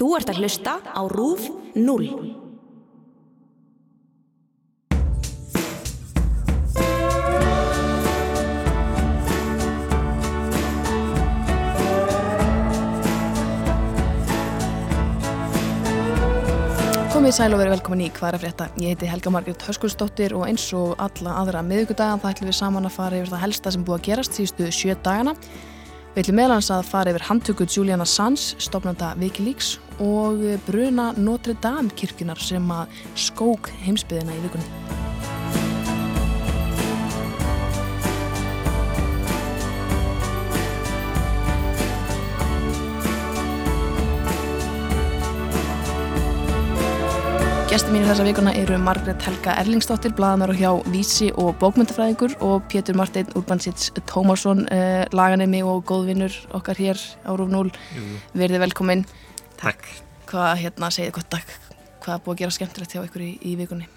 Þú ert að hlusta á RÚF 0. Komið sæl og verið velkomin í Hvað er að frétta? Ég heiti Helga Margrit Höskulsdóttir og eins og alla aðra miðugudagan það ætlum við saman að fara yfir það helsta sem búið að gerast síðustu sjö dagana. Við ætlum meðlans að fara yfir handtöku Juliana Sands, stopnanda Wikileaks og bruna Notre Dame kirkjunar sem að skók heimsbyðina í vikunni. Gæsti mínu þessa vikuna eru Margret Helga Erlingsdóttir, blaðanar og hjá Vísi og bókmyndafræðingur og Pétur Marteinn Urbansits Tómasson, eh, laganemi og góðvinnur okkar hér á Rúf 0. Verðið velkominn. Takk. Hvað hérna segið gott dag? Hvað er búið að gera skemmtilegt hjá ykkur í, í vikunni?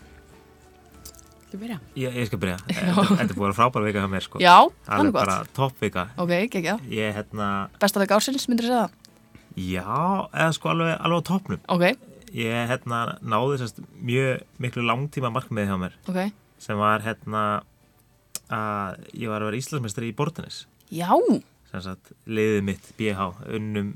Þú byrja? Ég, ég skal byrja. Þetta er búin að frábæra vika hjá mér sko. Já, hann er gott. bara topp vika. Ok, ekki, Ég hérna, Besta vika ársins, myndir þú segja það? já, eða sko alveg, alveg á toppnum. Ok, Ég hérna náði sérst mjög miklu langtíma markmiði hjá mér ok. sem var hérna að ég var að vera Íslandsmeistri í Bortanis. Já, Sem sagt, liðið mitt, BH, unnum,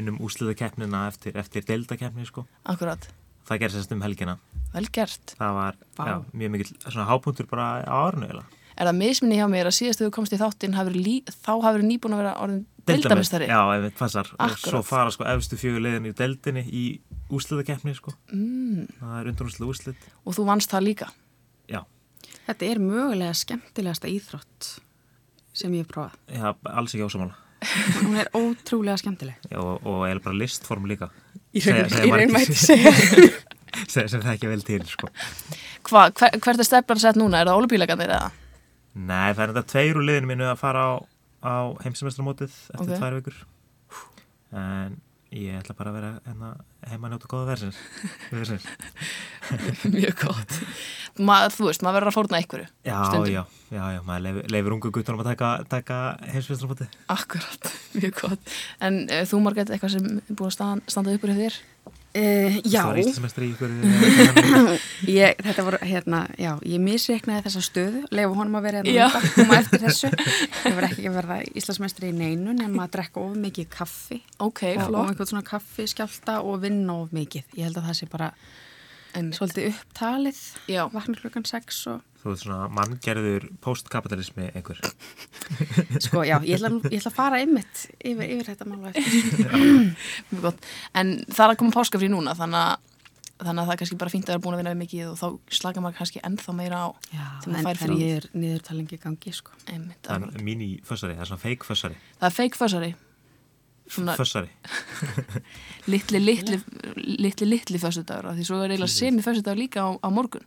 unnum úsliðakeppnina eftir, eftir deildakeppni sko. akkurat. Það gerði sérst um helgina. Vel gert. Það var já, mjög mikill svona hápunktur bara á árinu eiginlega. Er það misminni hjá mér að síðast þegar þú komst í þáttinn þá hafur nýbúin að vera orðin deildamistari? Já, ef þetta passar og Akkurat. svo fara sko efstu fjögur liðin í deildinni í úsliðakeppni sko Mm, það er undanúslega úslið og þú vannst það líka? já, Þetta er mögulega skemmtilegasta íþrótt sem ég hef prófað. já, alls ekki ásamála Hún er ótrúlega skemmtileg. já, og, og eða bara listform líka Í raun, segja sem, sem það ekki vel til sko Hva, hver, hvert er stefnan sett núna? Er það olubílegandir eða? nei, það er þetta tveir úr liðinu mínu að fara á, á heimsemestramótið eftir Ok. tvær vikur en ég ætla bara að vera hérna, heima að njóta góða versins, versins. Mjög gott. Ma, þú veist, maður verður að fórna einhverju. já, já, já, já, maður leifir, leifir ungu guttunum að taka, taka heimsemestramótið Akkurat, mjög gott. En uh, þú, Margrét, eitthvað sem er búin að standa, standa upp úr þér? Uh, já, það var íslensmestri í ykkur ég, þetta voru, hérna, já, ég misreiknaði þessa stöðu, leifu honum að vera hérna undan, koma eftir þessu. Ég var ekki að verða Íslandsmeistri í neinu nema að drekka of mikið kaffi. Ok, og, og einhvern svona kaffi skjálta og vinna of mikið. Ég held að það sé bara Einmitt. svolítið upptalið, Já, vakna klukkan 6 og Þú veist svona manngerður postkapitalismi einhver. sko, já, ég ætla, ég ætla að fara einmitt yfir, yfir þetta mála. En það er að koma páskafrí núna, þannig að, þannig að það er kannski bara fínt að vera búin að vinna við mikið og þá slaka maður kannski ennþá meira á. Já, en, maður fær en frí. ég er niðurtalingi í gangi, sko. Einmitt, Það akkurat. er mini-fössari, það er svona fake-fössari. Það er fake fössari. Svona Fössari. litli, litli, litli, litli föstudagur. Því svo er eiginlega semi föstudagur líka á, á morgun.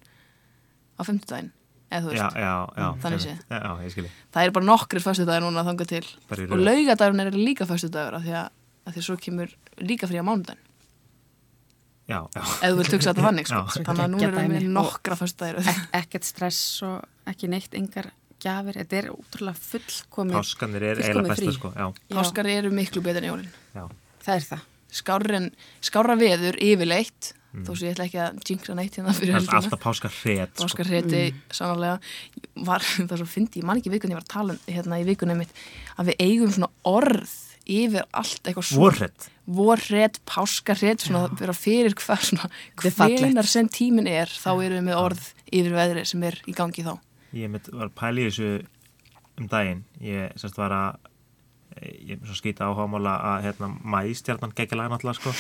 Á fimmtudaginn. Eða þú veist. Já, já, já. Þannig skilji. Það er bara nokkrir föstudagur núna að þanga til. Og laugadagurinn er líka föstudagur af því að, að því svo kemur líka frí á mánudaginn. Já, já. Ef þú vilt hugsa þetta þannig, sko. Þannig að núna erum við nokkra föstudagir. Ek, ekkert stress og ekki neitt engar gjafir. Þetta er útrúlega fullkomið. Páskanir er eiginlega besta, sko. Páskar eru miklu betur en jólinn. já. Það er það. Skárren, skárra veður yfirleitt, þó sem ég ætla ekki að jinxa neitt hérna fyrir Það er helgina. alltaf páskar hret, sko. Hreiti, sannlega, var, það er svo fyndi, ég man ekki vikunni, ég var að tala um hérna í vikunni mitt, að við eigum svona orð yfir allt eitthvað svona. Svona að vera fyrir hvað svona, hvenar sem tímin er, þá erum við með orð yfir veðri sem er í gangi þá. Ég mitt var í þessu um daginn. Ég sérst var að ég er svo skýta áhámála að hérna mæstjarnan geggja laga náttúrulega sko.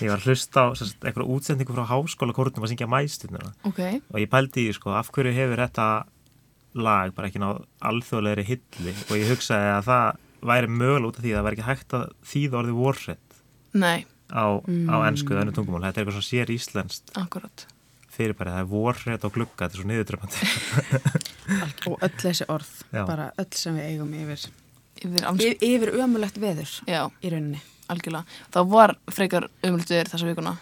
Ég var að hlusta á sérst, einhverja útsendingu frá háskóla kórnum að syngja mæstjarnina Ok, og ég pældi því, sko, af hverju hefur þetta lag bara ekki náð alþjóðlegri hilli og ég hugsaði að það væri mögulega út af því að það væri ekki hægt að þýða orðið warrett nei, á, á ennsku eða önnu tungumál, þetta er eitthvað svo sér íslenskt akkurat. Fyrirbæri, það er warrett á glugga, þetta er svo niðurdrömmandi Og öll þessi orð, Já. bara öll sem við eigum yfir. Yfir, Yfir, yfir ömulegt veður já, í rauninni. algjörlega. Það var frekar umlutið þessa vikuna.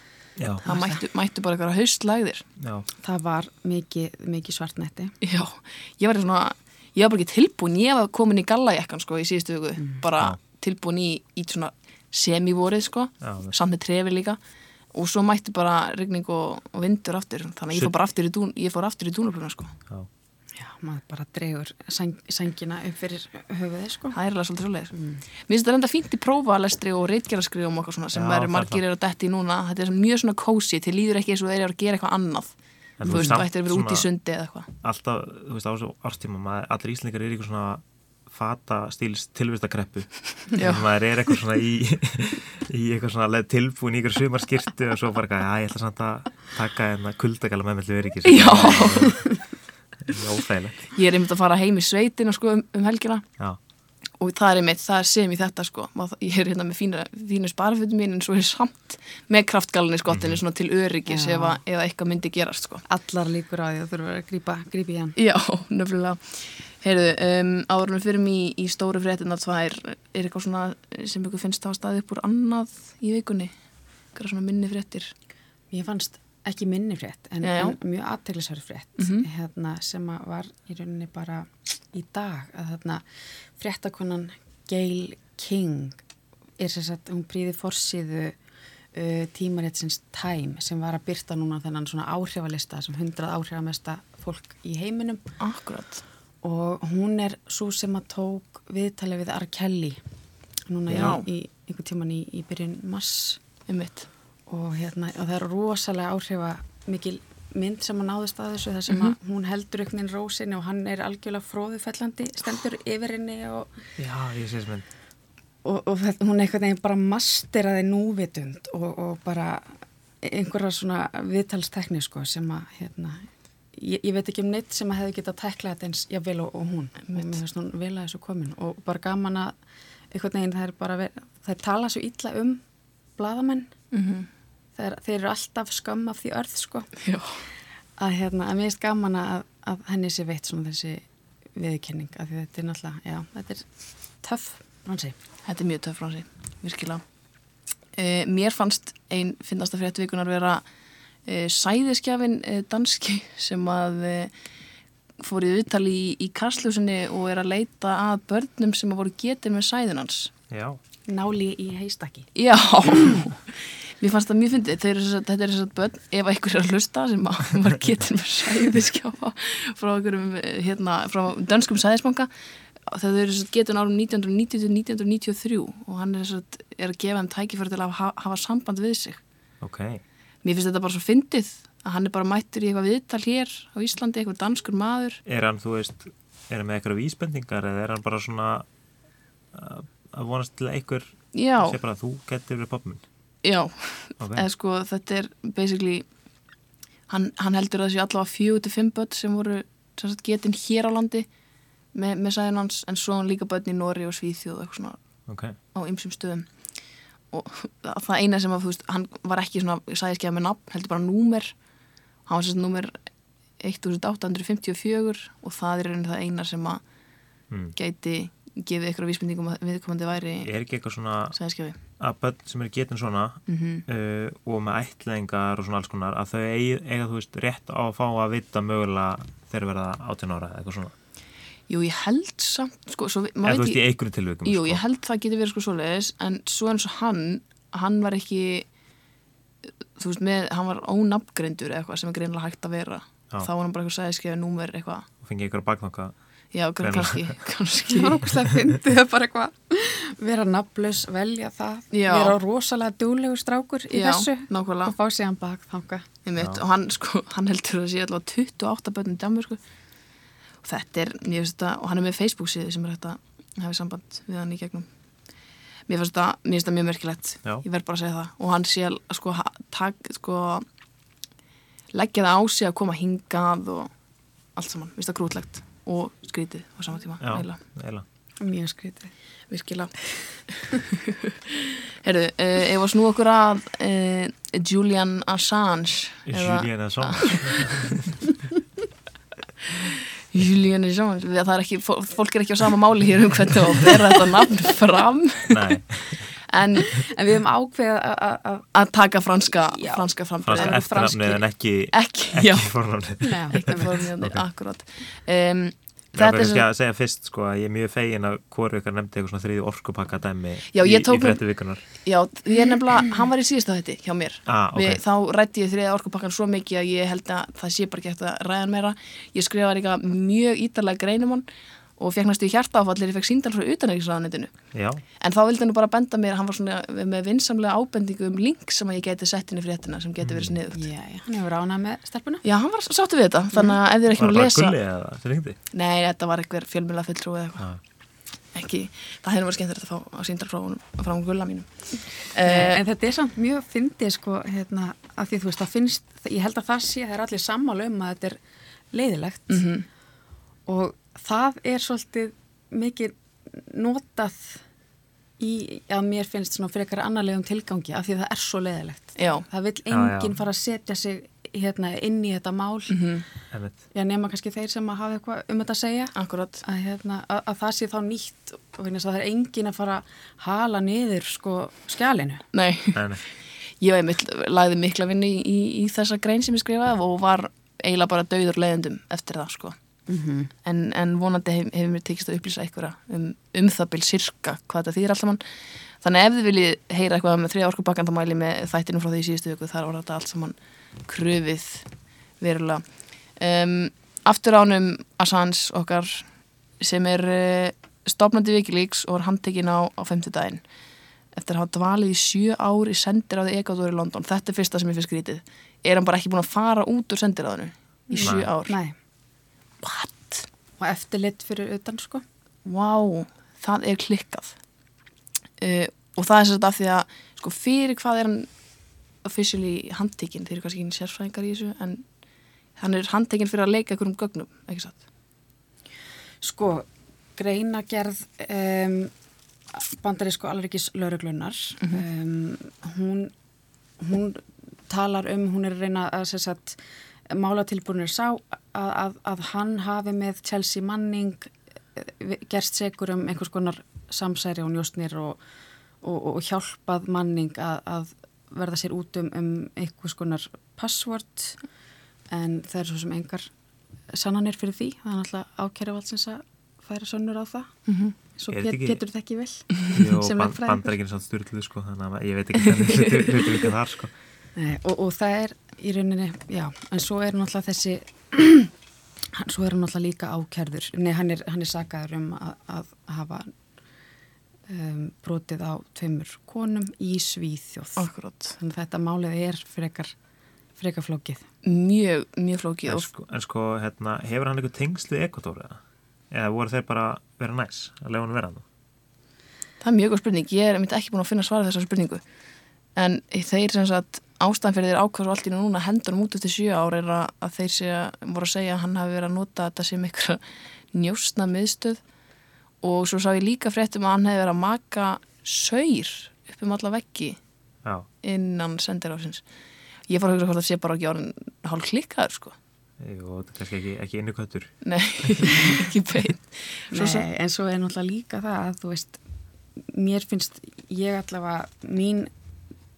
já, Það mættu, mættu bara eitthvað haustlægðir. já, Það var mikið, mikið svartnætti. Já, ég var svona, ég var bara ekki tilbúin, ég var komin í gallajekkan sko í síðustu viku, bara tilbúin í, í svona semi-vorið sko, samt með trefi líka og svo mætti bara rigning og, og vindur aftur, þannig að ég fór bara aftur í dún ég fór aftur í dúnubruna sko. Já. Já, maður bara dregur sæng, sængina upp fyrir höfuðið, sko. það er alveg svolítið svolítið mm. mér finnst þetta enda fínt í prófalestri og reitgeraskrifum og eitthvað svona sem Já, það margir er eru að detti í núna. Þetta er mjög svona kósi, til líður ekki eins og þeir eru að gera eitthvað annað. En þú veist, þú ættir að vera út í sundi eða eitthvað. Alltaf, þú veist, á þessu árstíma maður, allir íslendingar eru í eitthvað svona fata stíls tilvistakreppu. Já. maður er eitthvað svona í í eitthvað svona tilbúin í eitthvað sumarskirtu og svo bara eitthvað, já, ég ætla samt að taka hérna kuldagala með mellu öryggis. Já. óþægilegt. Ég er einmitt að fara heim í sveitina sko um, um helgina. Já, og það er einmitt, það er sem í þetta sko. Má- ég er hérna með fína, fínu sparafötum mín en svo er samt með kraftgalinni skottinu svona til öryggis Já. ef, að- ef að eitthvað myndi gerast sko. Allar líkur á því að þurfa að grípa, grípa í hann. Já, nefnilega Heyrðu, um, áðurum fyrir mig í, í stóru fréttina tvær, er eitthvað svona sem ykkur finnst það að staði upp úr annað í vikunni? Eitthvað svona minni fréttir Ég fannst ekki minni frétt en, en mjög aðteglisverð frétt Mhm. hérna, sem var í rauninni bara í dag að þarna fréttakonan Gail King er sem sagt, hún príði forsýðu uh, tímaréttsins Time sem var að byrta núna þennan svona áhrifalista sem hundrað áhrifamesta fólk í heiminum Akkurat og hún er svo sem að tók viðtalið við R. Kelly núna Já. í, í einhvern tíman í, í byrjun mass Einmitt og, hérna, og það er rosalega áhrifa mikil mynd sem að náðist að þessu þar sem að hún heldur ykkur inn rósinni og hann er algjörlega fróðufellandi stendur yfir henni og, já, ég sé sem mynd og, og þetta- hún eitthvað neginn bara masteraði núvitund og, og bara einhverja svona viðtalstekni sko sem að hérna, ég, ég veit ekki um neitt sem að hefði getað tæklað þetta eins jafnvel og, og hún og mér finnst hún vel að þessu komin. Og bara gaman að einhvern veginn það er bara það tala svo illa um bladamenn mm -hmm. þeir, þeir eru alltaf skömm af því örð sko. Já. Að hérna, að mér finnst gaman að, að henni sé veitt svona þessi viðkenning af því þetta er náttúrulega, já, þetta er töff bransi. Þetta er mjög töff frá sig, virkilega. E, Mér fannst ein finnasta frétt vikunar vera sæðiskjafin e, danski sem að e, fór í viðtali í, í kastljósinni og er að leita að börnum sem að voru getið með sæðinans já, Náli í heistakki. Já, mér fannst það mjög fyndið, Þeir eru sem sagt- þetta er þess að börn, ef einhver er að hlusta sem að var getur með sæðiskjáfa frá eh, hérna, frá dönskum sæðisbanka, það eru sem sagt getur árum 1990 til 1993 og hann er, sem sagt, er að gefa þeim tækifæri til að hafa, hafa samband við sig. ok Mér finnst þetta bara svo fyndið að hann er bara mættur í eitthvað viðtal hér á Íslandi, eitthvað danskur maður. er hann, þú veist, er hann með eitthvað vísbendingar eða er hann bara svona að vonast til að einhver Já, sé bara þú getur verið pappminn já, ok, eða sko þetta er basically hann, hann heldur að þessi allavega fjögur til fimm börn sem voru sem sagt, getin hér á landi með, með sæðin hans en svo hann líka börn í Nóri og Svíþjóð og eitthvað svona ok, á ymsum stöðum og það eina sem að þú veist hann var ekki svona sæðiskeiða með nafn heldur bara númer. Hann var sagt númer 1854 og það er það eina sem að hmm. gæti gefið ykkur vísbendingum að viðkomandi væri er ekki eitthvað svona sæðiskeiði að börn sem eru getin svona mm uh, og með ætlingar og svona alls konar að þau eiga, eiga þú veist, rétt á að fá að vita mögulega þegar verða 18 ára eða eitthvað svona Jú, ég held samt sko, svo, eða þú veist, í einhverju tilvikum Jú, sko. ég held það geti verið sko svoleiðis en svo eins og hann hann var ekki þú veist, með, hann var ónafngreindur eða eitthvað sem er greinlega hægt að vera Já. þá var hann bara eitthvað sæðiskefi númer eitthvað og fengi einhverja baknokka Já, Greinilega. kannski, kannski Það var ógustlega fyndið að bara eitthvað vera nafnlaus, velja það, Já. vera rosalega dúlegur strákur í Já, þessu nákvæmlega. og fá síðan bakþanga. Einmitt, Já. og hann, sko, hann heldur að sé allavega 28 börnum dæmur sko. Og þetta er, ég veist þetta og hann er með Facebook síðu sem er hægt að hafa samband við hann í gegnum. Mér finnst þetta, þetta mjög merkilegt. Já. ég verð bara að segja það. Og hann sé að, sko, tak, sko leggja það á sig að koma hingað og allt saman, mér finnst það grútlegt og skrítið á sama tíma já, eiginlega. Mjög skrítið. virkilega. Herðu, uh, ef að snú okkur að uh, Julian Assange Julian Assange Julian Assange Við- það er ekki, fó- fólk er ekki á sama máli hér um hvernig að bera þetta nafn fram. Nei, en En við höfum ákveðið að- að að- að taka franska Já. franska franska frambrið eru eftirnafnið en ekki ekki, ekki fornafnið. Akkurat. Um, Þetta er svo- að segja fyrst sko að ég er mjög fegin að hvori ykkur nefndi eitthvað svona þriði orkupakka dæmi Já, í, fréttu vikunar Já, ég er nefnilega, hann var í síðasta þetta hjá mér. Ah, ok. Við, þá rætti ég þriða orkupakkan svo mikið að ég held að það sé bara ekki eftir að ræða hann meira. Ég skrifaði líka mjög ítalega greinum hann og fekk næstu hjarta áfallir ég fekk síndal frá utanægisraðanetinu Já, en þá vildi hann bara benda mér hann var svona með vinsamlega ábendingu um link sem að ég geti sett inn í fréttina sem geti verið sniðugt. Já, já, hann hefur ánað með stelpuna. Já, hann var sáttu við þetta þannig að ef þið er ekki var nú að bara lesa gulli eða sem ringdi Nei, þetta var einhver fjölmjöla fulltrú eða eitthvað. Já. ekki, það hefði verið skemmtilegt að fá að síndal frá, frá gulla mínum. Eh, En þetta er samt mjög fyndið sko, hérna, að því þú veist, það finnst, ég held að það sé, það er allir sammála um að þetta er leiðilegt Mhm. og það er svolítið mikið notað í, að mér finnst svona fyrir eitthvað annarlegum tilgangi af því að það er svo leiðilegt. Já, Það vil enginn fara að setja sig hérna, inn í þetta mál, mhm, Einmitt. já, nema kannski þeir sem að hafa eitthvað um þetta að segja. Að, hérna, að, að það sé þá nýtt og það er enginn að fara að hala niður sko skjálinu. Nei, Nei, nei. ég einmitt lagði mikla vinnu í, í, í þessa grein sem ég skrifaði og var eiginlega bara dauður leiðendum eftir það sko Mm en, en vonandi hef, hefur mér tekist að upplýsa einhverja um, um það bil sirka hvað þetta þýr alltaf mann þannig ef þið viljið heyra eitthvað með þriða orkubakkan þá mæli með þættinu frá því í síðustu viku. Þar var þetta allt saman kröfið verulega. Um, aftur ánum Assange okkar sem er uh, stopnandi Wikileaks og er handtekinn á, á 50 daginn eftir að hafa dvalið í sjö ár í sendiráði Ecuador í London. Þetta er fyrsta sem ég finnst skrítið. Er hann bara ekki búin að fara út úr sendiráðinu í sjö ár? Nei, what? og eftirlit fyrir utan sko. Vá, það er klikkað uh, og það er sérst af því að sko fyrir hvað er hann officially handtekinn, þeir eru kannski ekki sérfræðingar í þessu en hann er handtekinn fyrir að leika einhverjum gögnum, ekki satt? Sko, greinagerð um, bandarísku alrikis lauruglunar um, hún, hún talar um, hún er reyna að sér satt málatilbúinir sá að, að, að hann hafi með Chelsea Manning eh, gerst segur um einhvers konar samsæri og njóstnir og, og, og hjálpað Manning að, að verða sér út um, um einhvers konar password en það er svo sem engar sannanir fyrir því, það er náttúrulega ákæra valdsins að færa sönnur á það Mm -hmm. svo þetta get, ekki- getur þetta ekki vel Jó, Sem ban, lögfræðingur. bandar ekki samt styrluð sko þannig að ég veit ekki hvernig hluti líka þar sko Nei, og, og það er í rauninni, já, en svo er náttúrulega þessi svo er hann náttúrulega líka ákærður. Nei, hann er, hann er sagaður um að, að hafa um, brotið á tveimur konum í Svíþjóð. Akkurat. þannig að þetta málið er frekar frekar flókið. Mjög, mjög flókið en sko, en sko hérna, hefur hann eitthvað tengslu Ekvator eða? eða voru þeir bara vera næs að lefa hann vera hann það er mjög góð spurning, ég er einmitt ekki búin að finna svara þessar spurningu. En þeir sem sagt ástæðan fyrir þeir ákvæðs og allt í einu núna hendunum út eftir sjö ár er að, að þeir sé, voru að segja að hann hafi verið að nota þetta sem eitthvað njósna miðstöð. Og svo sá ég líka fréttum að hann hefði verið að maka saur upp um alla veggi já, innan sendiráfsins ég fór að hugsa hvort það sé bara ekki orðin hálf klikkaður sko. Jú, þetta er kannski ekki, ekki innu köttur. Nei, ekki beint Svo Nei, sa- en svo er náttúrulega líka það að þú veist, mér finnst ég allavega, mín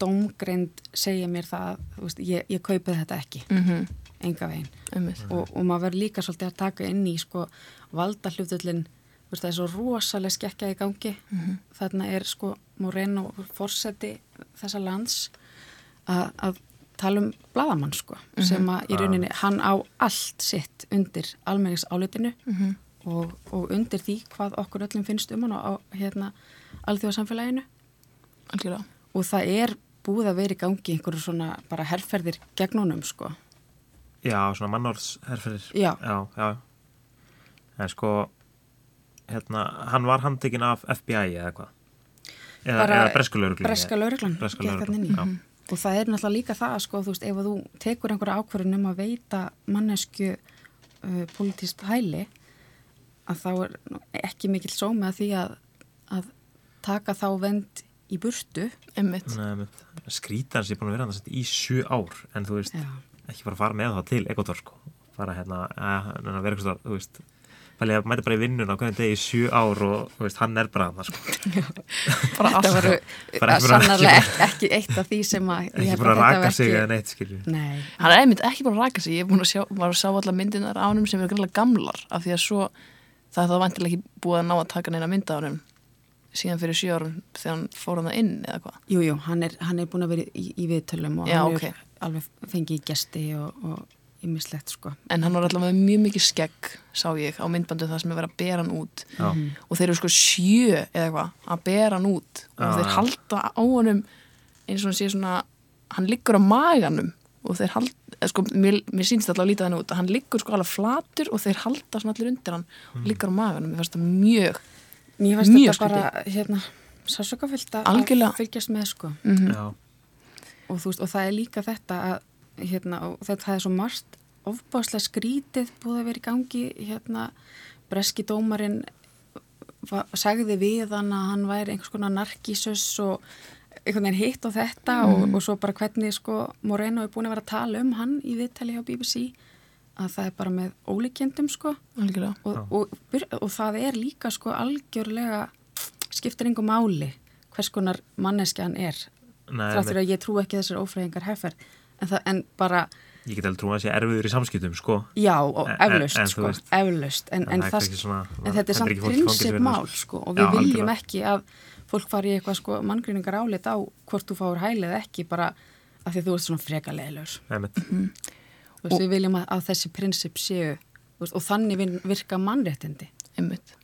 dómgreind segja mér það þú veist, ég, ég kaupið þetta ekki. Mhm, enga veginn. Einmitt. og, og maður verður líka svolítið að taka inn í sko valda hlutullin það er svo rosalega skekkja í gangi. Þarna er sko Moreno forseti þessa lands að, að tala um bladamann sko sem að í rauninni hann á allt sitt undir almennings álitinu Mhm. og, og undir því hvað okkur öllum finnst um hann á hérna alþjóðasamfélaginu. Algjörlega. Og það er búið að vera í gangi einhverju svona bara herrferðir gegn honum sko. Já, svona mannorðsherferðir. Já. já, já. En sko hérna, hann var handtekinn af FBI eða hvað eða, eða breskulauruglun gekk þarna inn í. lögreglan, og það er náttúrulega líka það sko, þú veist, ef þú tekur einhverja ákvörðun um að veita mannesku uh, politist hæli að þá er ekki mikill sómi að því að, að taka þá vend í burtu. Einmitt. Skrítan sem ég er búin að vera hann í sjö ár en þú veist, Já. ekki bara fara með það til Ekvator sko, fara hérna að, að vera eitthvað, þú veist fælið að mæta bara í vinnun á hvernig degi í sjö ár og þú veist, hann er bara það sko. Bara þetta var Bara að- sannarlega ekki, ekki eitt af því sem að ég ekki búin að raka sig eða neitt skilju Nei, hann er einmitt ekki búin að raka sig. Ég er að sjá, var að sjá allar myndinar ánum sem eru greinlega gamlar af því að svo það er þá vantilega ekki búið að ná að taka neina mynda á hann síðan fyrir sjö árum þegar hann fór hann inn eða hvað? Jú, jú, hann er, hann er búin að vera í, í viðtölum og Já, hann ok. er alveg fengið í gesti og, og ýmislegt sko. en hann var alltaf með mjög mikið skegg sá ég á myndbandu það sem er verið að bera hann út. Já. og þeir eru sko sjö eða eitthvað að bera hann út. Og Já, þeir halda á honum eins og hann sé svona hann liggur á maganum. Og þeir halda, sko, mér, mér sýnst alltaf að líta þannig út að hann liggur sko alveg flatur og þeir halda svona allir undir hann og liggur á maganum, mér fannst það mjög Mér finnst Mjög þetta bara hérna, sásökafyllt að fylgjast með sko. Já, og, þú veist, og það er líka þetta að hérna, og þetta er svo margt ofbáslega skrítið búið að vera í gangi hérna, breski dómarinn sagði við hann að hann væri einhvers konar narkísus og einhvern veginn hitt og þetta og, og svo bara hvernig sko Moreno er búin að vera að tala um hann í viðtali hjá BBC að það er bara með ólíkjendum sko. Algjörlega. Og, og, og, og það er líka sko algjörlega skiptir einhver máli hvers konar manneskjan er. Nei, þrátt fyrir að ég trú ekki þessar ófræðingar heffer en, það, en bara, ég get alveg trú að það sé erfiður í samskiptum, sko. já, og En- en- eflaust en þú sko, veist, eflaust. En, en en, það er það, svona- en það þetta er samt prinsip mál það, sko, og Já, við viljum algjörlega. ekki að fólk fari í eitthvað sko manngreiningar álit á hvort þú fáur hæli eða ekki bara af því að þú ert svona frekalegilur Einmitt. veist, við viljum að, að þessi prinsip séu þú veist, og þannig vin- virka mannréttindi. Einmitt.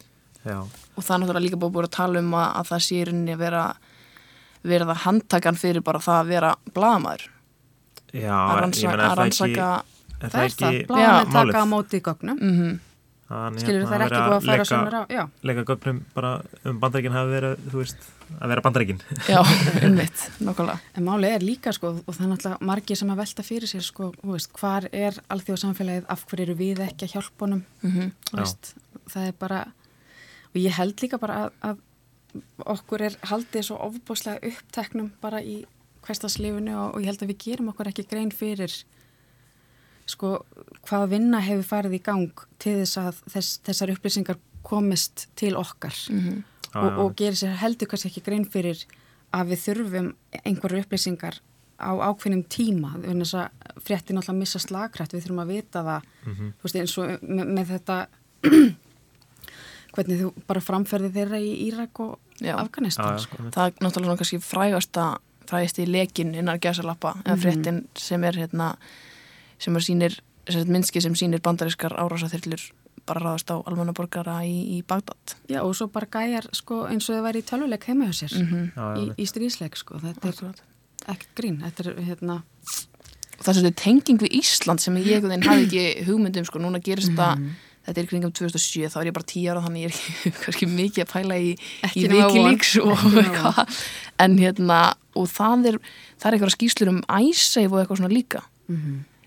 Já, og það er náttúrulega líka búið að tala um að, að það sé í rauninni að vera verða handtakan fyrir bara það að vera blaðamæður já, að, ég rannsaka, meina, að er það rannsaka ekki, það það er það, málið? taka á móti gögnum. Mm Hann, skilur hérna, það er ekki búið að færa leika- svona rá já, leika gögnum bara um bandaríkin hafi verið, þú veist, að vera bandaríkin. já, einmitt, nokkulega en málið er líka sko og það er náttúrulega margir sem að velta fyrir sér sko, þú veist, hvar er alþjóðsamfélagið af hverju eru við ekki að hjálpa honum? Mm þú veist, það er bara og ég held líka bara að, að okkur er haldið svo ofbúslega uppteknum bara í hverstaslifinu og, og ég held að við gerum okkur ekki grein fyrir sko hvað vinna hefur farið í gang til þess að þess, þessar upplýsingar komist til okkar -hmm. Já, og, og gerir sér heldur kannski ekki grein fyrir að við þurfum einhverju upplýsingar á ákveðnum tíma þess að fréttin alltaf missa slagkrætt við þurfum að vita það Mhm. þú veist eins og með, með þetta hvernig þú bara framferði þeirra í Írak og Já. Afganistan Já, sko. það er náttúrulega svona kannski frægasta frægist í lekin innar gæsalappa eða Mhm. fréttin sem er hérna sem er sínir, minnski sem sínir bandarískar árásaþyrlur bara ráðast á almannaborgara í, í Bagdad. Já og svo bara gæjar sko eins og þau væri í tölvuleik heima hjá sér -hmm. Já, já, í, í stríðsleik sko þetta er ekkert grín þetta er hérna og það er svolítið tenging við Ísland sem ég hafði ekki hugmyndum sko, núna gerist þetta þetta er kringum 2007, þá er ég bara 10 ára þannig ég er ekki kannski mikið að pæla í, í. Wikileaks og eitthvað. en hérna, og það er það er eitthvað skýslur um æsseif og eitthvað svona líka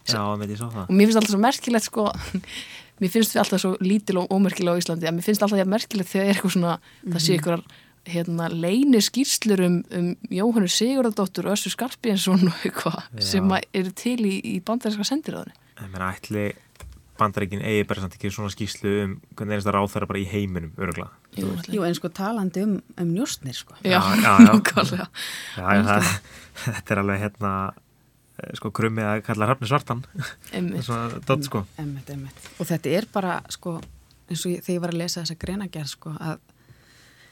Já, með ég sá það. og mér finnst alltaf svo merkilegt sko mér finnst við alltaf svo lítil og ómerkilega á Íslandi að mér finnst alltaf ég merkilegt þegar er eitthvað svona það sé eitthvað hérna, leini skýrslur um, um Jóhannu Sigurðardóttur og Össur Skarpjensson og eitthvað sem að eru til í, í bandarinska sendiráðinu Ég meina, ætli bandaríkin eigi bara samt ekki svona skýslu um hvernig einasta ráð þeirra bara í heiminum, öruglega. Jú. Jú en sko talandi um, um njóstnir sko Já, Já, já, já. Já, já, það, þetta er alveg hérna, sko, krummi að kalla hrafni svartan. Dott, sko. Emmett, emmett. Og þetta er bara, sko, eins og ég, þegar ég var að lesa þessa greinagerð, sko, að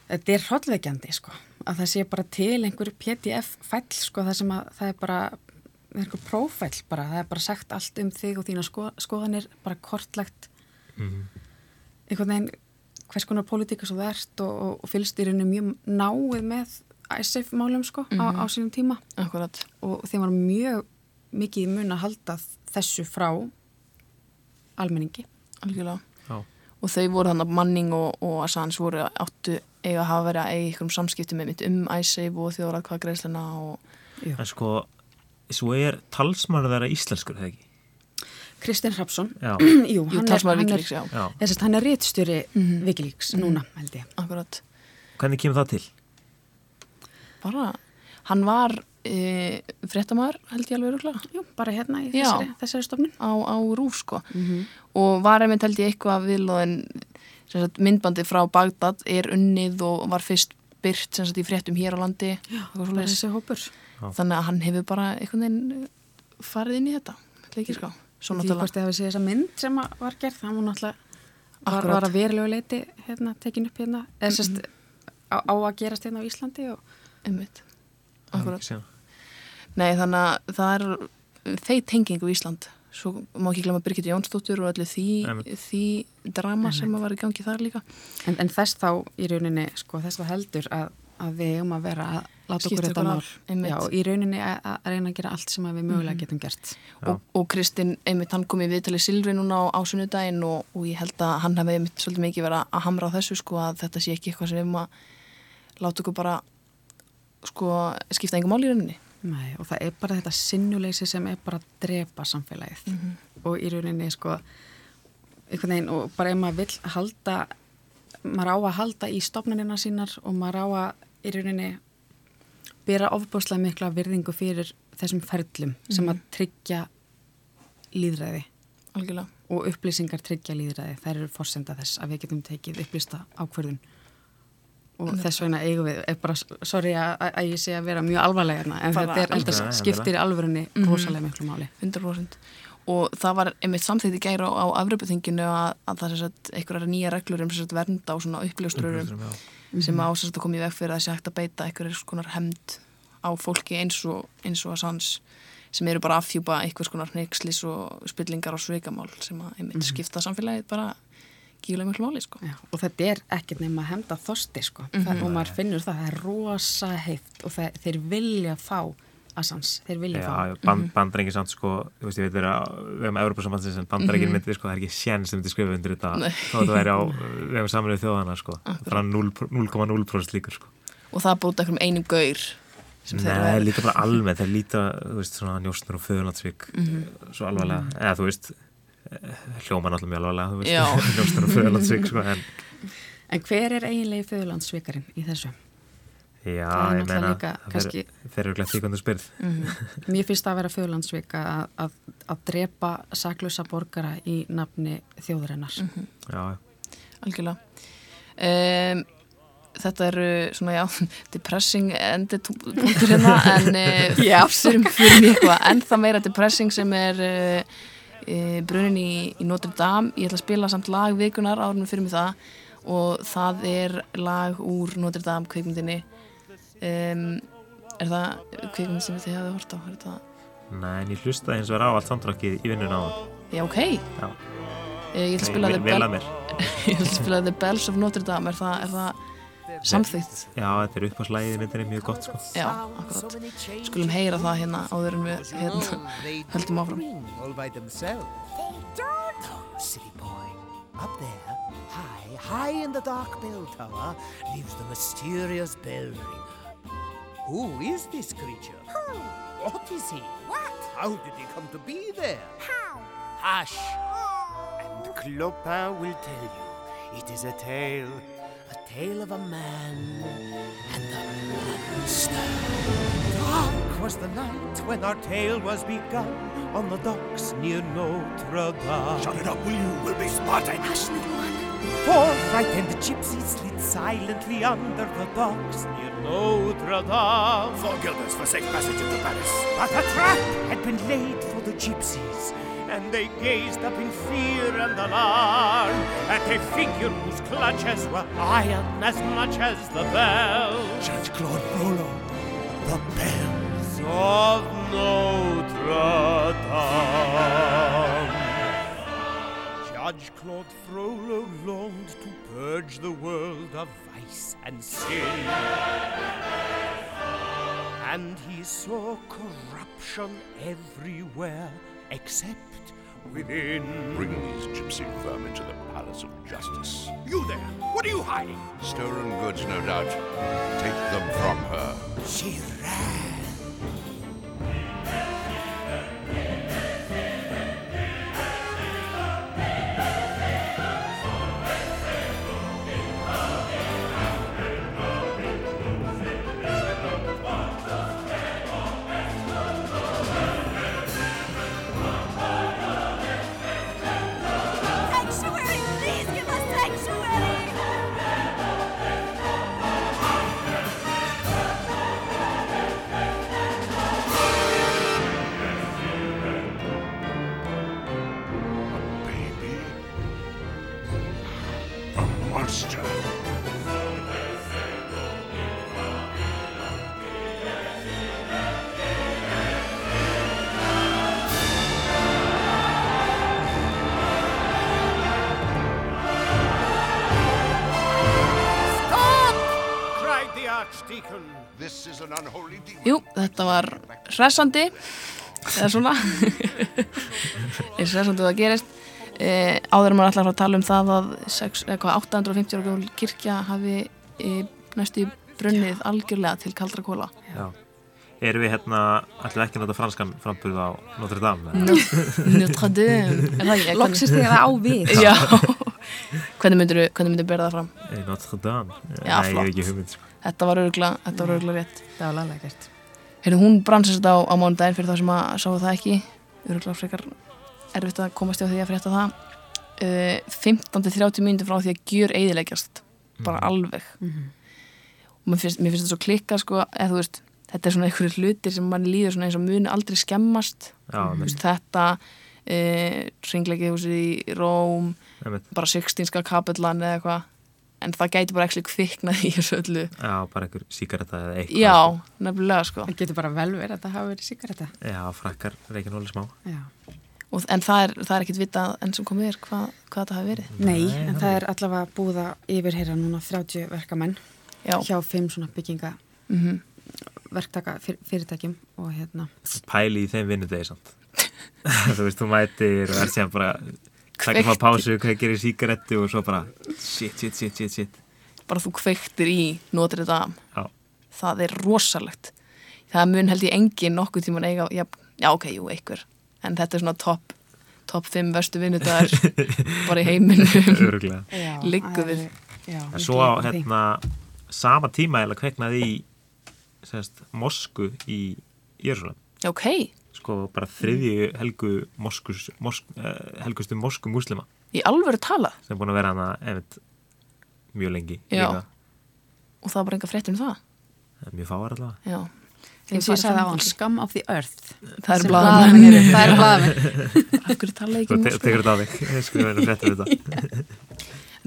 þetta er hrollveikjandi, sko, að það sé bara til einhver PDF-fæll, sko, það sem að það er bara, er einhver prófæll bara, það er bara sagt allt um þig og þína sko, skoðanir, bara kortlagt Mhm. einhvern veginn hvers konar pólitíka svo það ert og, og, og fylgst í rauninu mjög náið með ISAF málum, sko, á, á sínum tíma Akkurat. og þeim var mjög mikið mun að halda þessu frá almenningi. og þau voru þannig að Manning og, og Assange voru áttu eiga að hafa verið að eiga einhverjum samskiptum með mitt um ISAF og þjóðratkvæða greiðsluna og en sko, svo er talsmaður þeirra íslenskur, ekki? Kristinn Hrapsson, jú, Jú, hann er, er, Wikileaks, já, þessast, hann er réttstjóri Mhm. Wikileaks núna, held ég. akkurat Hvernig kemur það til? bara, hann var e, fréttamaður held ég alveg öruglega Jú, bara hérna í Já. þessari, þessari stofnun. á, á rúf sko. Mm og var einmitt held ég eitthvað viðlóðin sem sagt, myndbandi frá Bagdad er unnið og var fyrst byrt sem sagt, í fréttum hér á landi. Hópur. þannig að hann hefur bara einhvern veginn farið inn í þetta ekki sko. Því hvort þið hafið séð þessa mynd sem að var gerð, það var náttúrulega var, var að verulegu leiti hérna, tekin upp hérna. Eða sérst á, á að gerast hérna á Íslandi og er Akkurat. Nei, þannig að það er þeir tengingu í Ísland. Svo má ekki glemma Birgitta Jónsdóttur og allir því, því drama sem var í gangi þar líka. En, en þess þá í rauninni sko þess þá heldur að, að við eigum að vera að láta Skipta okkur þetta mál. Já, í rauninni að, að reyna að gera allt sem að við mögulega getum gert. Og, og Kristinn, einmitt hann kom í viðtalið Silvi núna á, á sunnudaginn og, og ég held að hann hefði einmitt svolítið mikið verið að hamra á þessu sko að þetta sé ekki eitthvað sem við um að láta okkur bara sko skipta engum mál í rauninni Nei, og það er bara þetta sinnuleysi sem er bara að drepa samfélagið. Og í rauninni sko einhvern veginn og bara ef maður vill halda maður á að halda í stofnunina sínar og maður á að í rauninni bera ofbúslega mikla virðingu fyrir þessum ferlum sem að tryggja líðræði algjörlega. Og upplýsingar tryggja líðræði þær eru forsenda þess að við getum tekið upplýsta ákverðun og þess vegna eigum við, er bara, sorry að, að ég sé að vera mjög alvarlega hérna, en þetta er enda skiptir í alvörunni rosalega miklu máli. 100% og það var einmitt samþýtt í gæra á Afripuþinginu að, að það er einhverjar nýja reglur um vernda og svona uppljóstrurum sem á sett að koma í veg fyrir að þessi hægt að beita einhverjar skonar hemd á fólki eins og, eins og að sans sem eru bara að afhjúpa einhvers konar neykslis og spillingar og sveikamál sem að einmitt skipta samfélagið bara gífulega miklu máli sko. Já, og þetta er ekkert nema að hemda þosti sko. það, og maður finnur það, það er rosa heift og það, þeir vilja fá Assans, þeir vilja fá já, band, bandarengi samt sko, þú veist, ég veit vera við hefum Európa-sambandsins en bandarengi myndi sko, það er ekki sén sem myndi skrifa undir þetta. Þá þetta væri á, við hefum saminuð þjóðana sko, frá 0,0% líkur sko. og það búið einhverjum einum gaur Nei, líka bara almennt, þeir líta, þú veist, svona njóstnur og föðurlandsvík svo alvarlega, eða þú veist hljóma náttúrulega mjög alvarlega, þú veist. Njóstnur og föðurlandsvík, sko, en En hver er eiginlegi föðurlandsvikarinn í þessu? já, Það ég meina líka það eru glætt því hvernig þú spyrð Mér finnst það að vera föðurlandsvika að, að, að drepa saklusa borgara í nafni þjóðurinnar. Já, algjörlega. Um, þetta eru svona já depressing endi punktur hérna en uh, fyrir, fyrir mig eitthvað ennþá meira depressing sem er uh, uh, brunin í, í Notre Dame. Ég ætla að spila samt lag vikunar árunum fyrir mig það. Og það er lag úr Notre Dame kveikmyndinni um, er það kveikmynd sem þið hefði hort á? Er það, Nei, en ég hlustaði eins og er á allt samtrakið í vinnuna á já ok. Já, Eh, ég ætla að spila The vel Bell ég ætla að spila The Bells of Notre Dame. Er það, er það samþýtt Já, þetta er upp á slæðið myndinni mjög gott sko Já, akkurat. Skulum heyra það hérna áður en við hérna, höldum áfram. Up there, high, high in the dark bell tower, lives the mysterious bell ringer. Who is this creature? Who? What is he? What? How did he come to be there? How? Hush! Oh. And Clopin will tell you. It is a tale, a tale of a man and a monster. Dark was the night when our tale was begun on the docks near Notre Dame. Shut it up, will you? We'll be spotted. Hush, little one. Four frightened gypsies slid silently under the docks near Notre Dame. Four guilders for safe passage into Paris. But a trap had been laid for the gypsies, and they gazed up in fear and alarm at a figure whose clutches were iron as much as the bell. Judge Claude Frollo, the bells of Notre Dame. Judge Claude Frollo longed to purge the world of vice and sin. And he saw corruption everywhere except within. Bring these gypsy vermin to the Palace of Justice. You there! What are you hiding? Stolen goods, no doubt. Take them from her. She ran. Jú, þetta var hressandi eða svona eins hressandi og það gerist e, áður en maður ætlar að tala um það að 6, eða hvað, 850 ára kirkja hafi e, næstu í brunnið algjörlega til kaldra kóla Já. Erum við hérna, ætlum við ekki að nota franskan framburð á Notre Dame? Notre Dame er? Loksist þegar það á við. Já Hvernig myndir hvernig myndir bera það fram? Eh, Notre Dame? Já, Nei, ég hef flott. ekki hugmynd sko. Þetta var örgulega, þetta var örgulega rétt. Það var laglega gert. Heyrðu, hún bransist á, á mánudaginn fyrir það sem að sáu það ekki. Örgulega frekar erfitt að komast hjá því að frétta það. Uh, 15-30 mínútur frá því að gjör eidileggjast bara alveg. Og mér finnst, mér finnst þetta svo klikka sko, eða þú veist, þetta er svona einhverju hlutir sem mann líður svona eins og muni aldrei skemmast. Já, veist, þetta uh, ringleikið húsið í Róm bara Sixtínska kapellan eða eitthvað en það gæti bara ekki kviknað í þessu öllu já, bara einhver síkaretta eða eitthvað. já, sko. nefnilega sko Það getur bara vel verið að það hafi verið sigaretta. Já, frakkar reykja nóli smá. Já. og, en það er, það er ekkit vitað enn sem komið er hvað, hvað þetta hafi verið Nei, en það er allavega búið að yfirheyra núna 30 verkamenn já, hjá fimm svona bygginga mm verktaka fyr, fyrirtækjum og hérna Pæli í þeim vinnudegi samt. þú veist, þú mætir og er síðan bara taka Kveikt. maður pásu, kveikir í síkarettu og svo bara shit, shit, shit, shit, shit. bara þú kveiktir í Notre Dame. Já, það er rosalegt. Það mun held ég engin nokkuð tíman eiga já, já ok, jú, einhver. En þetta er svona topp top 5 verstu vinnudagar bara í heiminum. Já, En svo á hérna sama tíma eða kveiknaði í semst, Mosku í Jérúsalem. ok, Sko bara þriðju helgu moskus, mosk, uh, helgustu mosku múslima í alvöru tala sem er búin að vera hana einmitt mjög lengi Já. líka. og það var bara enga frétt um það Það er Mjög fáar allavega. já, eins og ég sagði á hann, Scum of the Earth það er blaðamenn það er blaðamenn af hverju tala ég Þú ekki te mosku tekur þetta á þig. Fréttur þetta.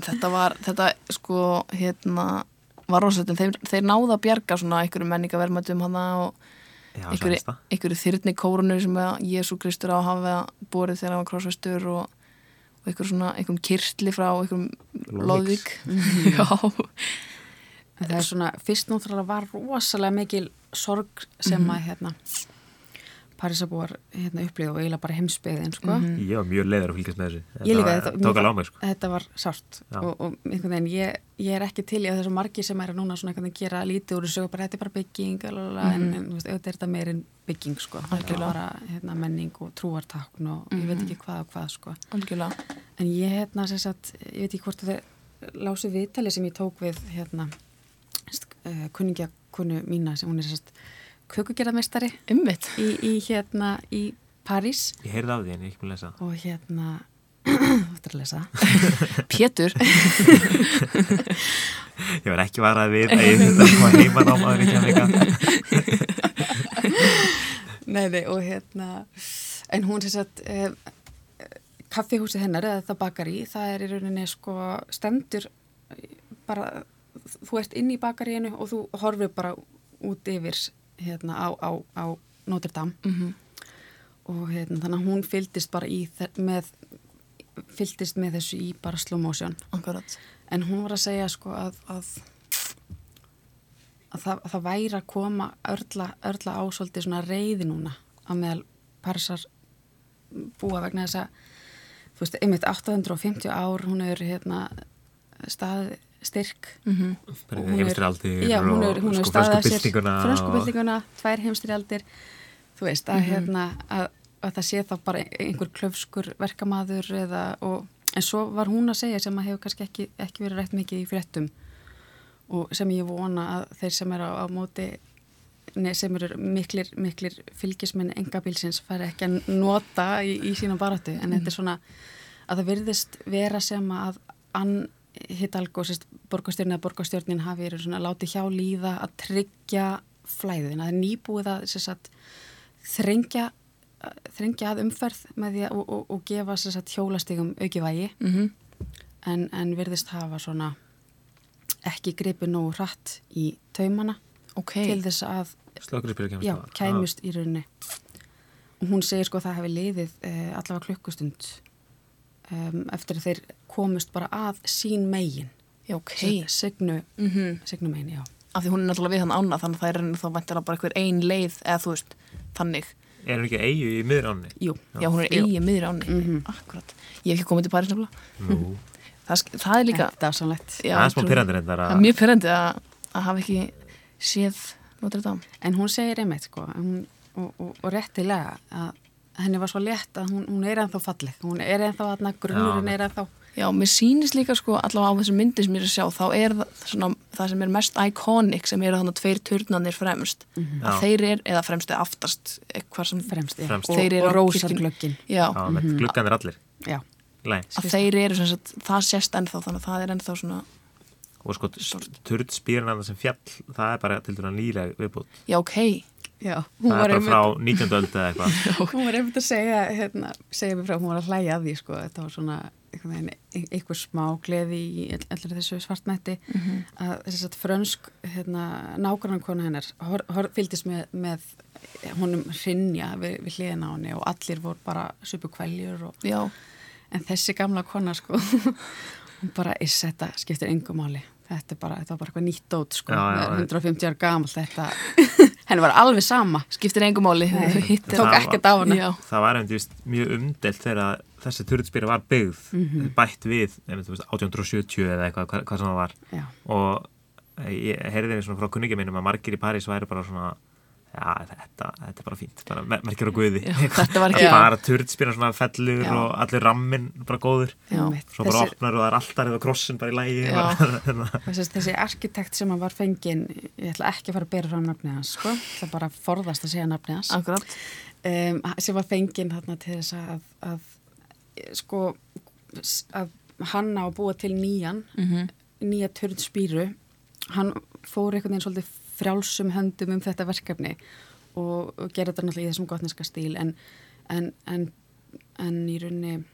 þetta var, þetta sko hérna var rosalegt en þeir, þeir náða að bjarga svona einhverju menningavermatum hana og einhverju, sannast það. einhverju þyrni kórunu sem að Jésu Kristur á að hafa borið þegar hann var krossvestur og, og einhverjum svona, einhverjum kirtli frá einhverjum loðvík já, En það er svona, fyrst náttúrulega var rosalega mikil sorg sem að hérna Parísabúar hérna, upplýði og eiginlega bara heimsbyðin sko. Ég var mjög leiður að fylgjast með þessu. Ég líka, var- þetta, á fa- mig, sko. þetta var sárt. Og, og einhvern veginn, ég, ég er ekki til í að þessu margi sem er núna svona einhvern veginn gera lítið úr þessu og bara þetta er bara bygging lalala, en, en þú veist, auðvitað er þetta meirinn bygging sko, þetta er bara hérna, menning og trúartakn og ég veit ekki hvað og hvað sko. Algjörlega. En ég hérna sem sagt, ég veit ekki hvort að þið lásu viðtali sem ég tók við hérna uh, kunningja konu mína sem hún er sem sagt kökugerðarmestari Ymmit, í, í hérna í París Ég heyrði af því en ég er ekki búin að lesa. og hérna þú ættir að lesa Pétur Ég var ekki varað við að ég þetta var heiman á maður ekki að meika. Nei, nei, og hérna en hún sem sagt eh, kaffihúsið hennar eða það bakari það er í rauninni sko stendur bara þú ert inn í bakaríinu og þú horfir bara út yfir hérna á, á, á Notre Dame Mhm. og hérna þannig að hún fylgdist bara í með fylgdist með þessu í bara slow motion. Akkurat. En hún var að segja sko að að, að, það, að það væri að koma örla, örla ásóldi svona reyði núna að meðal parsar búa vegna þess að þú veist, einmitt 850 ár hún er hérna stað styrk. Mm Og hún er- heimstyrjaldir já, hún er, hún er sko staðið að frönsku sér byltinguna frönsku og- tvær heimstyrjaldir þú veist, að hérna að, að það sé þá bara einhver klöfskur verkamaður eða og, en svo var hún að segja sem að hefur kannski ekki, ekki verið rætt mikið í fréttum. Og sem ég vona að þeir sem eru á, á móti nei, sem eru miklir, miklir fylgismenn engabílsins færi ekki að nota í, í sína baráttu. En þetta er svona að það virðist vera sem að Ann Hidalgo, sérst, borgastjörnin eða borgastjörnin hafi verið svona látið hjá líða að tryggja flæðin að nýbúið að sérst, að þrengja þrengja að umferð með því að og, og, og gefa sérst, hjólastigum auki vægi. -hmm. en, en virðist hafa svona ekki gripi nógu hratt í taumana ok, til þess að já, kæmust í rauninni. Og hún segir sko að það hefði liðið uh, allavega klukkustund um, eftir að þeir komust bara að sín megin. Já, ok. Signu, mm signu megin, já. Af því hún er náttúrulega við hann ána þannig að það er enn þá vantilega bara einhver ein leið eða þú veist, þannig. Er hún ekki eigu í miðránni? Jú, já, hún er Jú. eigi miður áni Mhm. akkurat, ég hef ekki komið til Paris nefnilega. Nú, það, það er líka þetta er samlegt já, það er smá trú- pyrrandi reyndar það að er mjög pyrrandi að, að hafa ekki séð Notre Dame. En hún segir einmitt sko hún, og, og, og réttilega að henni var svo létt að hún, hún er ennþá falleg. Hún er ennþá aðna, grunnurinn er ennþá. Já, mér sýnist líka sko allavega á þessu myndi sem ég er að sjá þá er það, svona, það sem er mest iconic sem eru þannig tveir turnanir fremst. Að Já. þeir eru, eða fremst eða aftast eitthvað sem fremst, já. Fremst. og, og rósarglöggin Já, Já, með gluggan er allir. Já, að þeir eru sem sagt, það sést ennþá þannig að það er ennþá svona Og sko, turtspýrina sem fjall Það er bara til dæra nýlega viðbútt já, ok, já. Það var er bara einmitt frá 19. öld eða eitthvað hún var einmitt að segja hérna, segja mér frá, hún var að hlæja að því sko, þetta var svona einhvern veginn, ein- einhver smá gleði í all- allir þessu svartnætti að þess að frönsk hérna, nákvæmlega kona hennar fylgdist með, með honum hrinja við, við hliðina á henni og allir voru bara supu kvæljur og En þessi gamla kona sko, hún bara, is, þetta skiptir engum máli. Þetta, er bara, þetta var bara eitthvað nýtt dót sko, Já, já. 150 ára gamalt, þetta, henni var alveg sama. skiptir engum er- tók ekkert á hana. Já, Það var einmitt víst, mjög umdelt þegar þessi turtspýra var byggð bætt við einmitt, þú veist, 1870 eða eitthvað hvað, hvað sem það var. Já, og ég heyrði þeim svona frá kunningi mínum að margir í París væri bara svona já, þetta, þetta er bara fínt, bara mer- merkir á guði Já, þetta var ekki- bara turtspýra svona fellur Já. og allir rammin bara góður Já. svo bara þessi, opnar og það er alltarið og krossin bara í lægi bara, þessi, þessi arkitekt sem hann var fenginn, ég ætla ekki að fara að bera fram nafnið hans, sko, ég ætla bara að forðast að segja nafnið hans. um, sem var fenginn þarna til þess að, að sko að hann á að búa til nýjan Mhm. nýja törn spýru hann fór einhvern veginn svolítið frjálsum höndum um þetta verkefni og, og gerði þetta náttúrulega í þessum gotneska stíl en, en, en, en í rauninni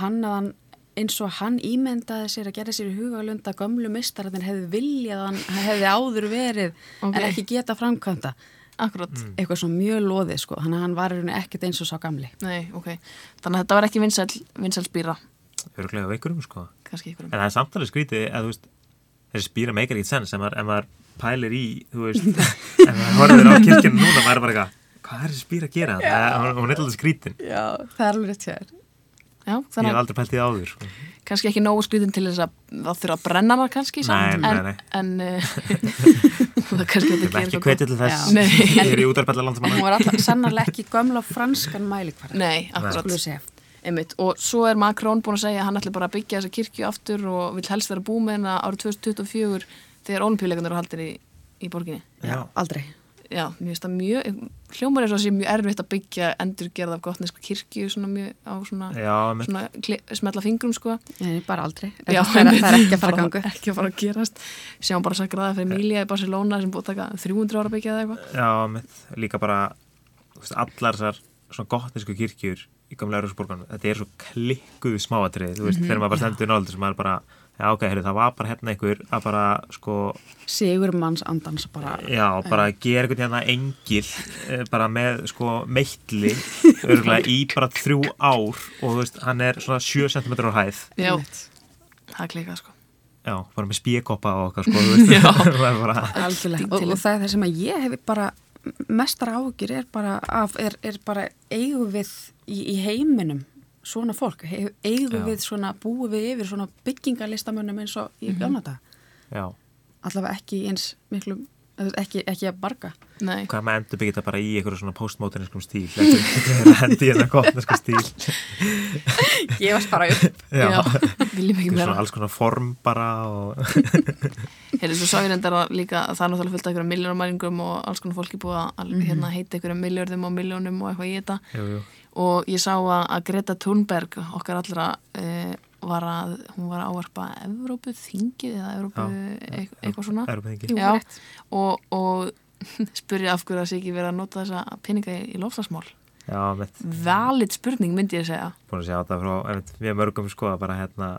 hann að hann eins og hann ímyndaði sér að gera sér í hugalund að gömlu mistarðin hefði viljað að hann hefði áður verið Ok. en ekki geta framkvæmda. Akkurat, eitthvað svo mjög loðið sko. Þannig að hann var ekkert eins og sá gamli. Nei, ok. Þannig að þetta var ekki vinsæl, vinsæl spýra. Örglega veikurum sko. Kannski ykkur en það er samtalið skrítið að þú veist þessi spýra meikar ekkert sens ef maður, ef maður pælir í þú veist, ef maður horfir á kirkjunu núna maður er bara eitthvað, hvað er þessi spýra að gera? Það, hún, er alltaf skrítin. Ég Já, það er alveg rétt sér Já, hef að aldrei pælt í það áður sko. kannski ekki nógu skrítin til þess að það þurfa að brenna hana kannski samt, Nei, en, nei, nei. en uh, það er kannski að ég þetta hef ekki hvetið til þess. ég er í útarpælla en landsmanna. Hún var alltaf sannarlega ekki gömla franskan mælikvarð Nei, akkurat. Einmitt. og svo er Macron búin að segja að hann ætli bara að byggja þessa kirkju aftur og vil helst vera búið með hennar árið 2024 þegar olimpíuleikundur eru haldir í, í borginni. Já. aldrei. Já, mér finnst það mjög, hljómar er svo að sé mjög erfitt að byggja endurgerð af gotnesku kirkju svona mjög á svona, Já, svona kli, smetla fingrum sko. Nei, bara aldrei. Já, það, er, það er ekki að fara að gangu ekki að fara að gerast. Sjáum bara sakraða fyrir Mília í Barcelona sem búið að taka 300 ára byggja eða eitthvað. Já, með líka bara allar þessar svona gotnisku kirkjur í gamla Eurósborgarnu, þetta er svo klikkuðu smáatrið, þú veist, þegar maður bara stendur náður sem maður bara, já ok, heyrðu, það var bara hérna einhver að bara, sko sigur manns andans bara. já, bara gera einhvern hérna engil eh, bara með, sko, meittli örgulega í bara þrjú ár og þú veist, hann er svona 7 cm á hæð. Já, það er klikað sko. Já, bara með spíkoppa og okkar, sko, þú veist. Já. er bara, algjörlega. Og, og það er það sem að ég hef bara mestar áhugir er bara af, er, er bara eigu við í, í heiminum svona fólk, Já. við svona, búi við yfir svona byggingalistamönnum eins og í gamla dag já. Allavega ekki eins miklu ekki, ekki að barga. Nei, hvað maður endur byggja þetta bara í einhverju svona postmoderniskum stíl? Að hendi hérna gotnisku stíl. Ég varst bara upp. Já, viljum ekki meira. svona alls konar form bara og Hefur svo sá ég reyndar að líka að það er náttúrulega fullt af einhverjum miljónumæringum og alls konar fólki búið að hérna, heita einhverjum miljörðum og miljónum og eitthvað í þetta. Jú, jú. og ég sá að, að Greta Thunberg okkar allra uh, var að hún var að ávarpa Evrópu þingið eða Evrópu eit- eitthvað svona. Evrópuþingi. Já, og, og spurja af hverju að sé ekki verið að nota þessa peninga í, í lofslagsmál já, valid spurning myndi ég segja. Búin að sjá þetta frá einmitt, mjög mörgum sko að bara hérna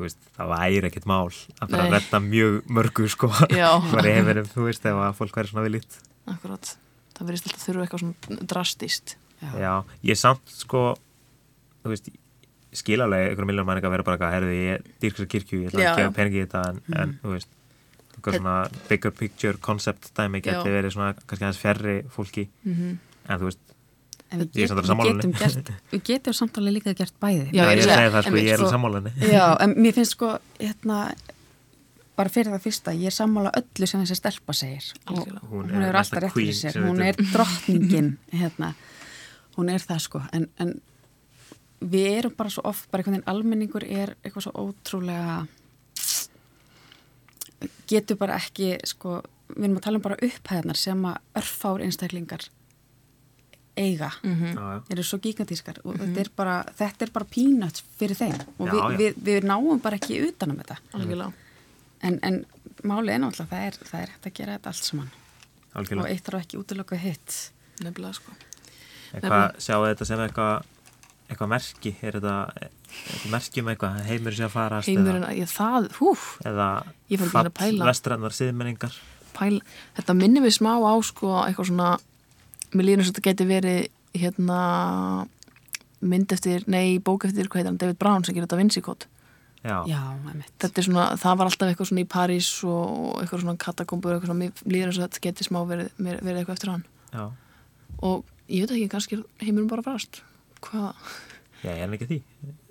veist, það væri ekkert mál að bara Nei. að redda mjög mörgu sko Já. heiminum, þú veist, ef að fólk væri svona viljit akkurat það verðist alltaf þurfa eitthvað svona drastist Já, ég samt sko þú veist, skilalega einhverjum miljónum mæninga að vera bara eitthvað, herði ég dýrkast kirkju, ég ætla Já, að gefa já. peningi í þetta en, en þú veist, eitthvað svona bigger picture concept dæmi Já. geti verið svona kannski aðeins færri fólki Mhm. en þú veist, En við Ég er getum, við getum, gert, við getum samtalið líka gert bæði. Já, ég ég er segja það sko, ég er sko- alveg sammálanni Já, en mér finnst sko, hérna, bara fyrir það fyrsta, ég er sammála öllu sem þessi stelpa segir. Og. Hún Hún, er hefur mesta alltaf rétt queen fyrir sér. Hún er drottningin, hérna, hún er það sko. En, en við erum bara svo oft, bara einhvern veginn almenningur er eitthvað svo ótrúlega, getur bara ekki, sko, við erum að tala um bara upphæðnar sem að örfár einstaklingar eiga. Mhm. Já, já. eru svo gigantískar og þetta, er bara, þetta er bara peanuts fyrir þeim. Og Já, við, já. Við, við náum bara ekki utanum þetta. Algjörlega. En, en málið er náttúrulega það er, það er hægt að gera þetta allt saman. Og algjörlega eitt þarf ekki útilöku hitt. Nefnilega sko. Eitthvað, sjáu þetta sem eitthvað eitthvað merki, er þetta eitthvað merki um eitthvað, heimur sé að farast heimurinn, ég, það, húf. Eða, eða pæla. vestræðnar siðmenningar. Pæl, þetta minnir við smá á sko eitthvað svona mér líður eins og þetta geti verið hérna mynd eftir, nei, bók eftir hvað heitir hann, David Brown sem gerir þetta Code. Já, Já, þetta er svona, það var alltaf eitthvað svona í París og eitthvað svona katakombur eitthvað svona, mér líður eins og þetta geti smá verið, verið eitthvað eftir hann. Já, og ég veit ekki, kannski heimurum bara frast hvað, já, ég er ekki því.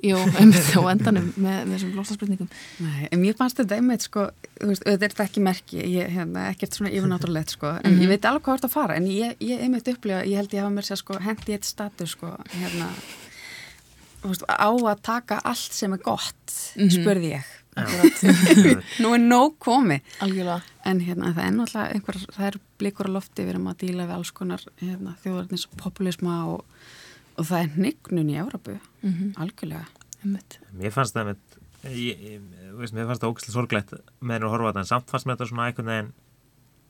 Jú, einmitt á endanum með, með þessum loftaspurningum Nei, en mér fannst þetta einmitt sko, þú veist, þetta er þetta ekki merki, ég, hérna, ekkert svona yfirnáttúrulegt sko, en ég veit alveg hvað að fara, en ég, ég einmitt upplifa, ég held ég hafa mér sér sko hendi eitt status sko, hérna, þú veist, á að taka allt sem er gott, spurði ég, nú er nóg komið, algjörlega, en hérna, það er náttúrulega einhver, það er blikur á lofti, við erum að díla við alls konar hérna, og, það er hnygnun í Európu, algjörlega. einmitt mér fannst það með ég, ég, þú veist, mér fannst það ógæslega sorglegt með henni að horfa þetta, en samt fannst mér þetta svona einhvern veginn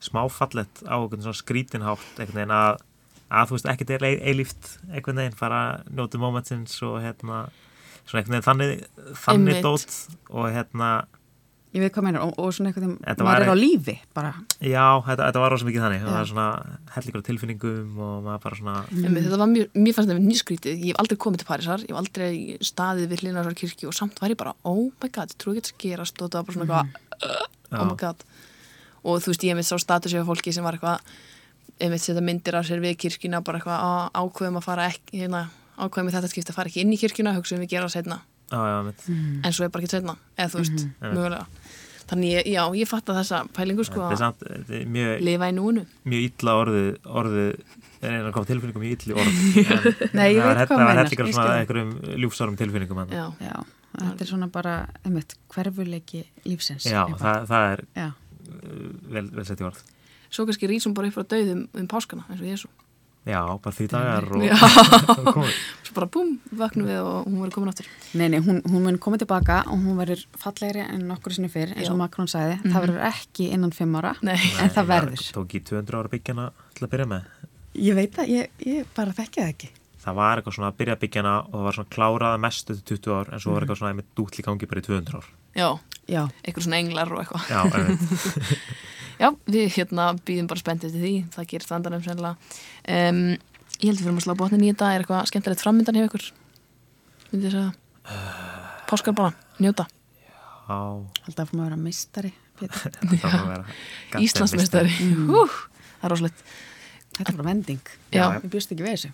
smáfallett á einhvern svona skrítinhátt einhvern veginn að, að þú veist, ekkert er eilíft einhvern veginn, fara njóti momentsins og hérna svona einhvern veginn þannig, þannig Einmitt. dót og hérna, Ég veit hvað meinar, og, og svona Þetta veginn, var maður er á lífi, bara. já, þetta, þetta var rosa mikið þannig. Það var svona hellingur á tilfinningum og maður bara svona Einmitt, þetta var mjög, mér fannst þetta nýskrítið, ég hef aldrei komið til Parísar, ég hef aldrei staðið við þessar kirkju og samt var ég bara, oh my god, ég trú ekki að þetta gerast. Og þetta var bara svona eitthvað, uh, oh my god. Og þú veist, ég hef mitt sá status af fólki sem var eitthvað, einmitt setja myndir af sér við kirkjuna, bara eitthvað "Á, ákveðum að fara ekki, hérna, ákveðum þetta skipti að fara ekki inn í kirkjuna, hugsaðum við gera það setna já, já, mitt, en svo er bara ekki setna, eða þú veist, mögulega þannig, ég, já, ég fatta þessa pælingu sko er að samt þetta er mjög, lifa í núinu. mjög illa orðið orðið er einu að koma tilfinningum mjög illi orð en Nei, ég veit þetta- hvað það var meinar, ég svona einhverjum ljúfsárum tilfinningum já, Já, þetta er svona bara, einmitt, hverfuleiki lífsins. já, það, það er Já, vel, vel sett í orð. Svo kannski rýsum bara upp frá dauðum um páskana, eins og Jésu já, bara því dagar og, Já. og komið svo bara búm, vöknum við og hún verður komin aftur. Nei, nei, hún, hún mun koma tilbaka og hún verður fallegri en nokkur sinni fyrr, eins og Já. Macron sagði, það verður ekki innan fimm ára, Nei. en það verður. tók í 200 ára byggjana til að byrja með. Ég veit það, ég, ég bara þekki það ekki. það var eitthvað svona að byrja byggjana og það var svona kláraða mestu til 20 ár en svo var eitthvað svona með dútli gangi bara í 200 ár. Já, Já, eitthvað svona englar og eitthvað. Já, já, við hérna býðum bara spenntið til því. Það gerir standarnum sennilega. Um, ég held að við fyrir að slá botnin í þetta. Er eitthvað skemmtilegt frammyndan hjá ykkur? Myndi ég segja páskar bara, njóta. Já, alltaf fyrir að vera að goddamn Íslandsmeistari. Það er rosalegt. Þetta er bara vending. Já. Ég bjóst ekki við þessu.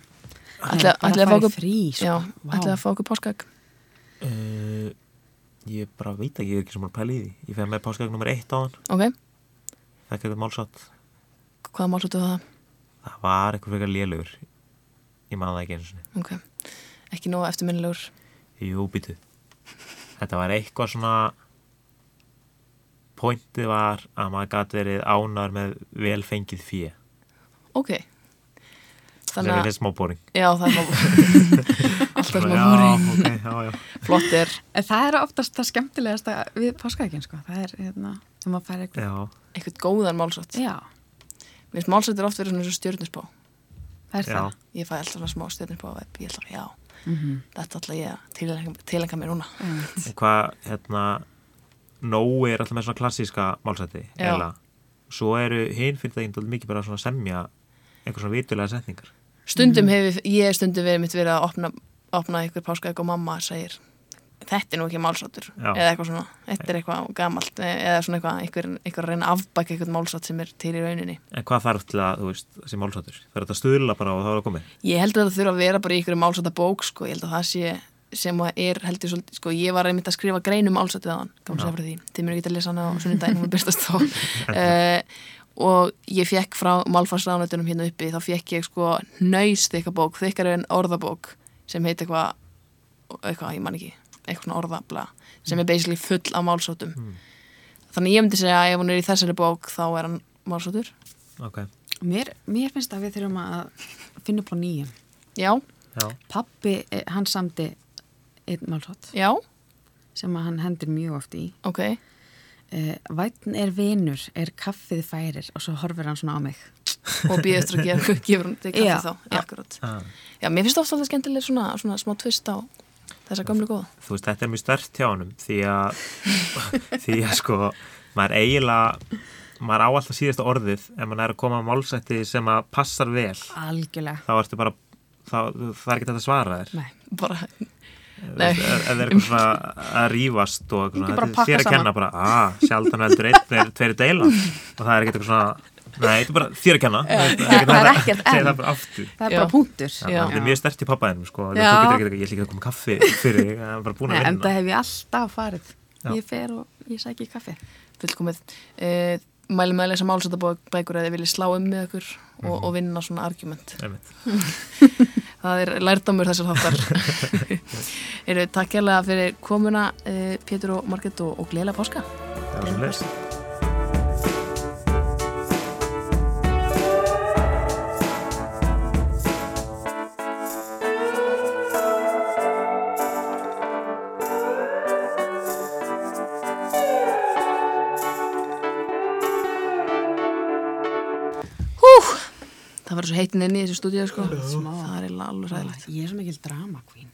ætla Bara ætla að fá okkur frí, sko. já, Vá. ætla að fá okkur páskag Uh, ég bara veit ekki, ég er ekki sem að pæla í því. Ég fæði með páskagn nummer 1 á hann ok, það er eitthvað málsátt hvaða mál svolítið það? Það var eitthvað frekar lélugur ég maður það ekki eins og ok, ekki nóg eftirminnilegur. Jú, býtu þetta var eitthvað svona pointið var að maður gæti verið ánar með velfengið fjö ok. Það þannig er að, þessi smá boring. Já það er smá alltaf smá já, boring. ok, já, já. Flott er, En það er oftast það skemmtilegasta við páskaækinn, sko. Það er, hérna, þegar maður fær eitthvað. já, eitthvað góðan málsótt. Já. mér finnst málsótt er oft verið svona eins og stjörnusbá Það er Já. það. ég fæ alltaf svona smá stjörnir på web ég ætla, já, Mhm. þetta ætla ég að tilenga- tilenga mér núna hvað, hérna, Nói er alltaf með svona klassíska málsætti, Já. eða svo eru hinn fyrirtækin dálítið mikið bara svona semja einhver svona vitulega setningar. stundum Mhm. hefur, ég stundum verið mitt verið að opna, opna einhver páskaegg og mamma segir þetta er nú ekki málsáttur eða eitthvað svona, þetta er eitthvað gamalt eða svona eitthvað, einhver, einhver að reyna að afbaka eitthvað málsátt sem er til í rauninni. En hvað þarf til að, þú veist, þessi málsættur? Það er þetta stuðla bara og þá er það komið. Ég held að það þurfa að vera bara í ykkur málsætta bók sko, ég held að það sé sem að er heldur svolítið, sko, ég var einmitt að skrifa greinum á hann, gaman segja fyrir því. Þið mér ekki að lesa hana á þá. Uh, og ég fekk frá málfarsráðnættunum hérna uppi þá fekk ég sko nöys þykka bók þykkar en orðabók sem heit eitthvað eitthvað, ég man ekki, eitthvað svona orðabla sem er basically full af málsáttum þannig ég myndi segja að ef hún er í þessari bók þá er hann málsáttur Ok, Mér, mér finnst að við þurfum að finna upp á nýjum. já, já, Pappi, eh, hann samdi einn málsótt já, sem að hann hendur mjög oft í. ok. Uh, Vætn er vinur, er kaffið færir og svo horfir hann svona á mig. og býð eftir að gefa, gefur hún til Já, kaffi þá, já, já. akkurat. Ah. Já, mér finnst ofta þetta skemmtileg svona, svona smá tvist á þessa gömlu góða. þú veist, þetta er mjög stert hjá honum því að, því að sko, maður eiginlega, maður á alltaf síðasta orðið ef maður er að koma að málsætti sem að passar vel, Algjörlega. þá ertu bara, þá, það er ekki þetta að svara þér. Nei. Bara, Nei. ef það er eitthvað svona að rífast og er þér að kenna bara, að, sjaldan heldur einn, tveir, tveir deila og það er ekkert eitthvað svona, nei, þetta er bara þér að kenna það er ekkert segja en. það bara aftur Það er bara punktur. Það er mjög stert í pappaðinum sko, þú getur ekki, ég ekki að koma kaffi fyrir þig, það er bara búin að en það vinna hef ég alltaf farið. Ég fer og ég sæki kaffi. fullkomið. Uh, mæli með að lesa málsættabækur að þið viljið slá um með ykkur og, og vinna svona argument. Það er lærdamur þessar þáttar. Eru takk kærlega fyrir komuna uh, Pétur og Marget og, og gleila páska. Það var svo heitin inn í þessu stúdíu sko. Það er alveg ræðilegt. Ég er svo mikil drama queen.